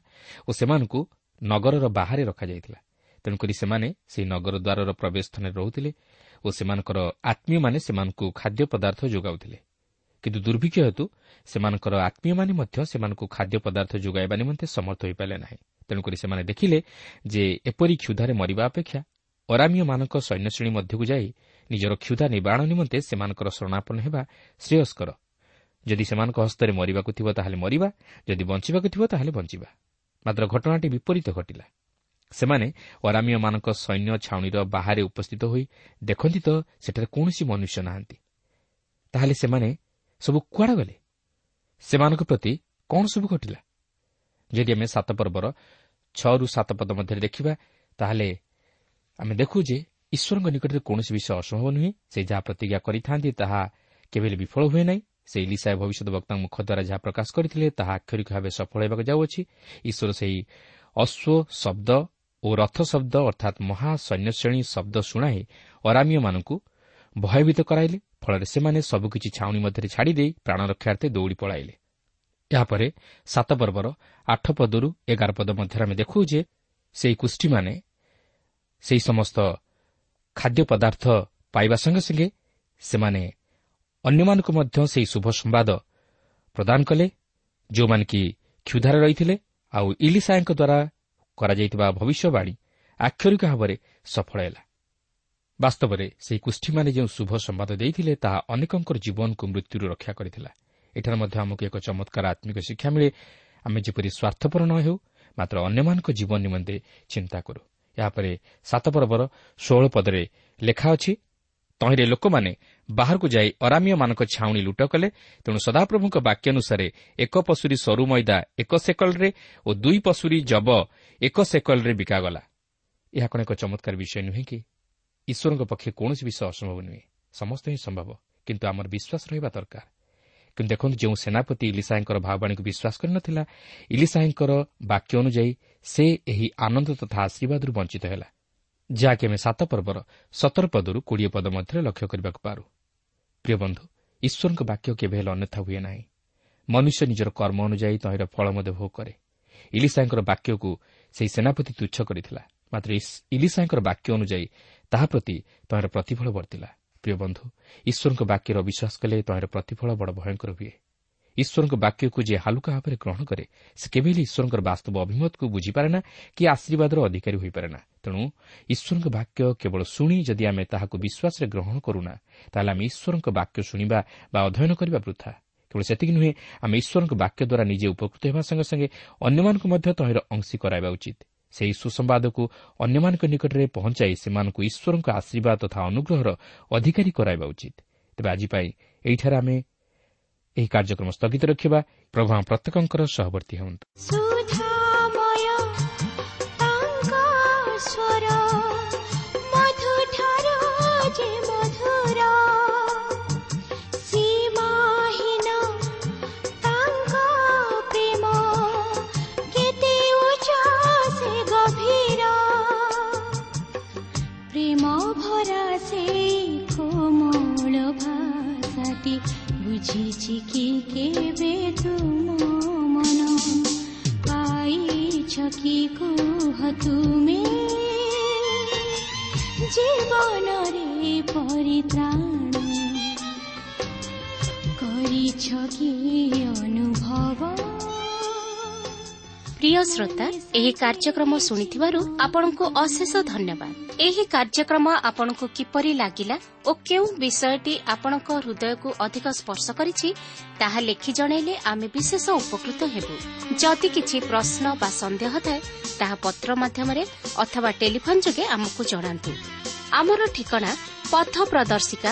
ଓ ସେମାନଙ୍କୁ ନଗରର ବାହାରେ ରଖାଯାଇଥିଲା। ତେଣୁକରି ସେମାନେ ସେହି ନଗର ଦ୍ୱାରର ପ୍ରବେଶ ସ୍ଥାନରେ ରହୁଥିଲେ ଓ ସେମାନଙ୍କର ଆତ୍ମୀୟମାନେ ସେମାନଙ୍କୁ ଖାଦ୍ୟ ପଦାର୍ଥ ଯୋଗାଉଥିଲେ। କିନ୍ତୁ ଦୁର୍ଭିକ୍ଷ ହେତୁ ସେମାନଙ୍କର ଆତ୍ମୀୟମାନେ ମଧ୍ୟ ସେମାନଙ୍କୁ ଖାଦ୍ୟ ପଦାର୍ଥ ଯୋଗାଇବା ନିମନ୍ତେ ସମର୍ଥ ହୋଇପାରିଲେ ନାହିଁ। ତେଣୁକରି ସେମାନେ ଦେଖିଲେ ଯେ ଏପରି କ୍ଷୁଧାରେ ମରିବା ଅପେକ୍ଷା ଅରାମିୟମାନଙ୍କ ସୈନ୍ୟଶ୍ରେଣୀ ମଧ୍ୟକୁ ଯାଇ ନିଜର କ୍ଷୁଧା ନିବାରଣ ନିମନ୍ତେ ସେମାନଙ୍କର ଶରଣାପନ୍ନ ହେବା ଶ୍ରେୟସ୍କର। ଯଦି ସେମାନଙ୍କ ହସ୍ତରେ ମରିବାକୁ ଥିବ ତାହେଲେ ମରିବା ଯଦି ବଞ୍ଚିବାକୁ ଥିବ ତାହେଲେ ବଞ୍ଚିବା। ମାତ୍ର ଘଟଣାଟି ବିପରୀତ ଘଟିଲା। ସେମାନେ ଅରାମିୟମାନଙ୍କ ସୈନ୍ୟ ଛାଉଣିର ବାହାରେ ଉପସ୍ଥିତ ହୋଇ ଦେଖନ୍ତି ତ ସେଠାରେ କୌଣସି ମନୁଷ୍ୟ ନାହାନ୍ତି। ତାହେଲେ ସେମାନେ ସବୁ କୁଆଡ଼େ ଗଲେ? ସେମାନଙ୍କ ପ୍ରତି କ'ଣ ସବୁ ଘଟିଲା? ଯଦି ଆମେ ସାତ ପର୍ବର ଛଅରୁ ସାତ ପଦ ମଧ୍ୟରେ ଦେଖିବା ତାହେଲେ ଆମେ ଦେଖୁ ଯେ ଈଶ୍ୱରଙ୍କ ନିକଟରେ କୌଣସି ବିଷୟ ଅସମ୍ଭବ ନୁହେଁ। ସେ ଯାହା ପ୍ରତିଜ୍ଞା କରିଥାନ୍ତି ତାହା କେବେ ହେଲେ ବିଫଳ ହୁଏ ନାହିଁ। ସେ ଇଲିସାଏ ଭବିଷ୍ୟତ ବକ୍ତାଙ୍କ ମୁଖ ଦ୍ୱାରା ଯାହା ପ୍ରକାଶ କରିଥିଲେ ତାହା ଆକ୍ଷରିକ ଭାବେ ସଫଳ ହେବାକୁ ଯାଉଅଛି। ଈଶ୍ୱର ସେହି ଅଶ୍ୱ ଶବ୍ଦ ଓ ରଥ ଶବ୍ଦ ଅର୍ଥାତ୍ ମହାସୈନ୍ୟଶ୍ରେଣୀ ଶବ୍ଦ ଶୁଣାଇ ଅରାମିୟମାନଙ୍କୁ ଭୟଭୀତ କରାଇଲେ। ଫଳରେ ସେମାନେ ସବୁକିଛି ଛାଉଣି ମଧ୍ୟରେ ଛାଡ଼ିଦେଇ ପ୍ରାଣରକ୍ଷାର୍ଥେ ଦୌଡ଼ି ପଳାଇଲେ। ଏହାପରେ ସାତ ପର୍ବର ଆଠ ପଦରୁ ଏଗାର ପଦ ମଧ୍ୟରେ ଆମେ ଦେଖୁ ଯେ ସେହି କୁଷ୍ଠୀମାନେ ସେହି ସମସ୍ତ ଖାଦ୍ୟ ପଦାର୍ଥ ପାଇବା ସଙ୍ଗେ ସଙ୍ଗେ ସେମାନେ ଅନ୍ୟମାନଙ୍କୁ ମଧ୍ୟ ସେହି ଶୁଭ ସମ୍ବାଦ ପ୍ରଦାନ କଲେ ଯେଉଁମାନେ କି କ୍ଷୁଧାରେ ରହିଥିଲେ ଆଉ ଇଲିସାଏଙ୍କ ଦ୍ୱାରା କରାଯାଇଥିବା ଭବିଷ୍ୟବାଣୀ ଆକ୍ଷରିକ ଭାବରେ ସଫଳ ହେଲା। ବାସ୍ତବରେ ସେହି କୁଷ୍ଠୀମାନେ ଯେଉଁ ଶୁଭ ସମ୍ବାଦ ଦେଇଥିଲେ ତାହା ଅନେକଙ୍କର ଜୀବନକୁ ମୃତ୍ୟୁରୁ ରକ୍ଷା କରିଥିଲା। ଏଠାରେ ମଧ୍ୟ ଆମକୁ ଏକ ଚମତ୍କାର ଆତ୍ମିକ ଶିକ୍ଷା ମିଳେ। ଆମେ ଯେପରି ସ୍ୱାର୍ଥପର ନ ହେଉ ମାତ୍ର ଅନ୍ୟମାନଙ୍କ ଜୀବନ ନିମନ୍ତେ ଚିନ୍ତା କରୁ। ଏହାପରେ ସାତ ପର୍ବର ଷୋହଳ ପଦରେ ଲେଖା ଅଛି ତହିଁରେ ଲୋକମାନେ ବାହାରକୁ ଯାଇ ଅରାମିୟମାନଙ୍କ ଛାଉଣି ଲୁଟ କଲେ ତେଣୁ ସଦାପ୍ରଭୁଙ୍କ ବାକ୍ୟାନୁସାରେ ଏକ ପଶୁରୀ ସରୁ ମଇଦା ଏକ ସେକଲରେ ଓ ଦୁଇ ପଶୁରୀ ଜବ ଏକ ସେକଲରେ ବିକାଗଲା। ଏହା କ'ଣ ଏକ ଚମତ୍କାର ବିଷୟ ନୁହେଁ କି? ଈଶ୍ୱରଙ୍କ ପକ୍ଷେ କୌଣସି ବିଷୟ ଅସମ୍ଭବ ନୁହେଁ। ସମସ୍ତ ହିଁ ସମ୍ଭବ କିନ୍ତୁ ଆମର ବିଶ୍ୱାସ ରହିବା ଦରକାର। କିନ୍ତୁ ଦେଖନ୍ତୁ ଯେଉଁ ସେନାପତି ଇଲିସାଏଙ୍କର ଭାବବାଣୀକୁ ବିଶ୍ୱାସ କରିନଥିଲା ଇଲିସାଏଙ୍କର ବାକ୍ୟ ଅନୁଯାୟୀ ସେ ଏହି ଆନନ୍ଦ ତଥା ଆଶୀର୍ବାଦରୁ ବଞ୍ଚିତ ହେଲା। ଯାହାକି ଆମେ ସାତ ପର୍ବର ସତର ପଦରୁ କୋଡ଼ିଏ ପଦ ମଧ୍ୟରେ ଲକ୍ଷ୍ୟ କରିବାକୁ ପାରୁ। ପ୍ରିୟ ବନ୍ଧୁ ଈଶ୍ୱରଙ୍କ ବାକ୍ୟ କେବେ ହେଲେ ଅନ୍ୟଥା ହୁଏ ନାହିଁ। ମନୁଷ୍ୟ ନିଜର କର୍ମ ଅନୁଯାୟୀ ତହିଁର ଫଳ ମଧ୍ୟ ଭୋଗ କରେ। ଇଲିସାଙ୍କର ବାକ୍ୟକୁ ସେହି ସେନାପତି ତୁଚ୍ଛ କରିଥିଲା ମାତ୍ର ଇଲିସାଙ୍କର ବାକ୍ୟ ଅନୁଯାୟୀ ତାହା ପ୍ରତି ତହିଁର ପ୍ରତିଫଳ ବର୍ତ୍ତିଲା ପ୍ରିୟ ବନ୍ଧୁ ଈଶ୍ୱରଙ୍କ ବାକ୍ୟର ଅବିଶ୍ୱାସ କଲେ ତହିଁର ପ୍ରତିଫଳ ବଡ଼ ଭୟଙ୍କର ହୁଏ। ଈଶ୍ୱରଙ୍କ ବାକ୍ୟକୁ ଯିଏ ହାଲୁକା ଭାବରେ ଗ୍ରହଣ କରେ ସେ କେବେ ହେଲେ ଈଶ୍ୱରଙ୍କର ବାସ୍ତବ ଅଭିମତକୁ ବୁଝିପାରେ ନା କି ଆଶୀର୍ବାଦର ଅଧିକାରୀ ହୋଇପାରେ ନା ତେଣୁ ଈଶ୍ୱରଙ୍କ ବାକ୍ୟ କେବଳ ଶୁଣି ଯଦି ଆମେ ତାହାକୁ ବିଶ୍ୱାସରେ ଗ୍ରହଣ କରୁନା ତାହେଲେ ଆମେ ଈଶ୍ୱରଙ୍କ ବାକ୍ୟ ଶୁଣିବା ବା ଅଧ୍ୟୟନ କରିବା ବୃଥା। କେବଳ ସେତିକି ନୁହେଁ ଆମେ ଈଶ୍ୱରଙ୍କ ବାକ୍ୟ ଦ୍ୱାରା ନିଜେ ଉପକୃତ ହେବା ସଙ୍ଗେ ସଙ୍ଗେ ଅନ୍ୟମାନଙ୍କୁ ମଧ୍ୟ ତହିଁର ଅଂଶୀ କରାଇବା ଉଚିତ। ସେହି ସୁସମ୍ବାଦକୁ ଅନ୍ୟମାନଙ୍କ ନିକଟରେ ପହଞ୍ଚାଇ ସେମାନଙ୍କୁ ଈଶ୍ୱରଙ୍କ ଆଶୀର୍ବାଦ ତଥା ଅନୁଗ୍ରହର ଅଧିକାରୀ କରାଇବା ଉଚିତ। ତେବେ ଆଜି ପାଇଁ ଏହିଠାରେ ଆମେ ଏହି କାର୍ଯ୍ୟକ୍ରମ ସ୍ଥଗିତ ରଖିବା। ପ୍ରଭୁ ପ୍ରତ୍ୟେକଙ୍କର ସହବର୍ତ୍ତୀ ହୁଅନ୍ତୁ। ଶ୍ରୋତା ଏହି କାର୍ଯ୍ୟକ୍ରମ ଶୁଣିଥିବାରୁ ଆପଣଙ୍କୁ ଅଶେଷ ଧନ୍ୟବାଦ। ଏହି କାର୍ଯ୍ୟକ୍ରମ ଆପଣଙ୍କୁ କିପରି ଲାଗିଲା ଓ କେଉଁ ବିଷୟଟି ଆପଣଙ୍କ ହୃଦୟକୁ ଅଧିକ ସ୍ପର୍ଶ କରିଛି ତାହା ଲେଖି ଜଣାଇଲେ ଆମେ ବିଶେଷ ଉପକୃତ ହେବୁ। ଯଦି କିଛି ପ୍ରଶ୍ନ ବା ସନ୍ଦେହ ଥାଏ ତାହା ପତ୍ର ମାଧ୍ୟମରେ ଅଥବା ଟେଲିଫୋନ୍ ଯୋଗେ ଆମକୁ ଜଣାନ୍ତୁ। ଆମର ଠିକଣା ପଥ ପ୍ରଦର୍ଶିକା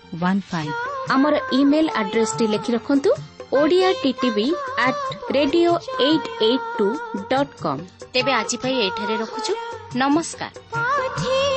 one five ଆମର ଇମେଲ୍ ଆଡ୍ରେସ୍ଟି ଲେଖି ରଖନ୍ତୁ Odia TV at radio eight eight two dot com ତେବେ ଆଜି ପାଇଁ ଏଠାରେ ରଖୁଛୁ। ନମସ୍କାର।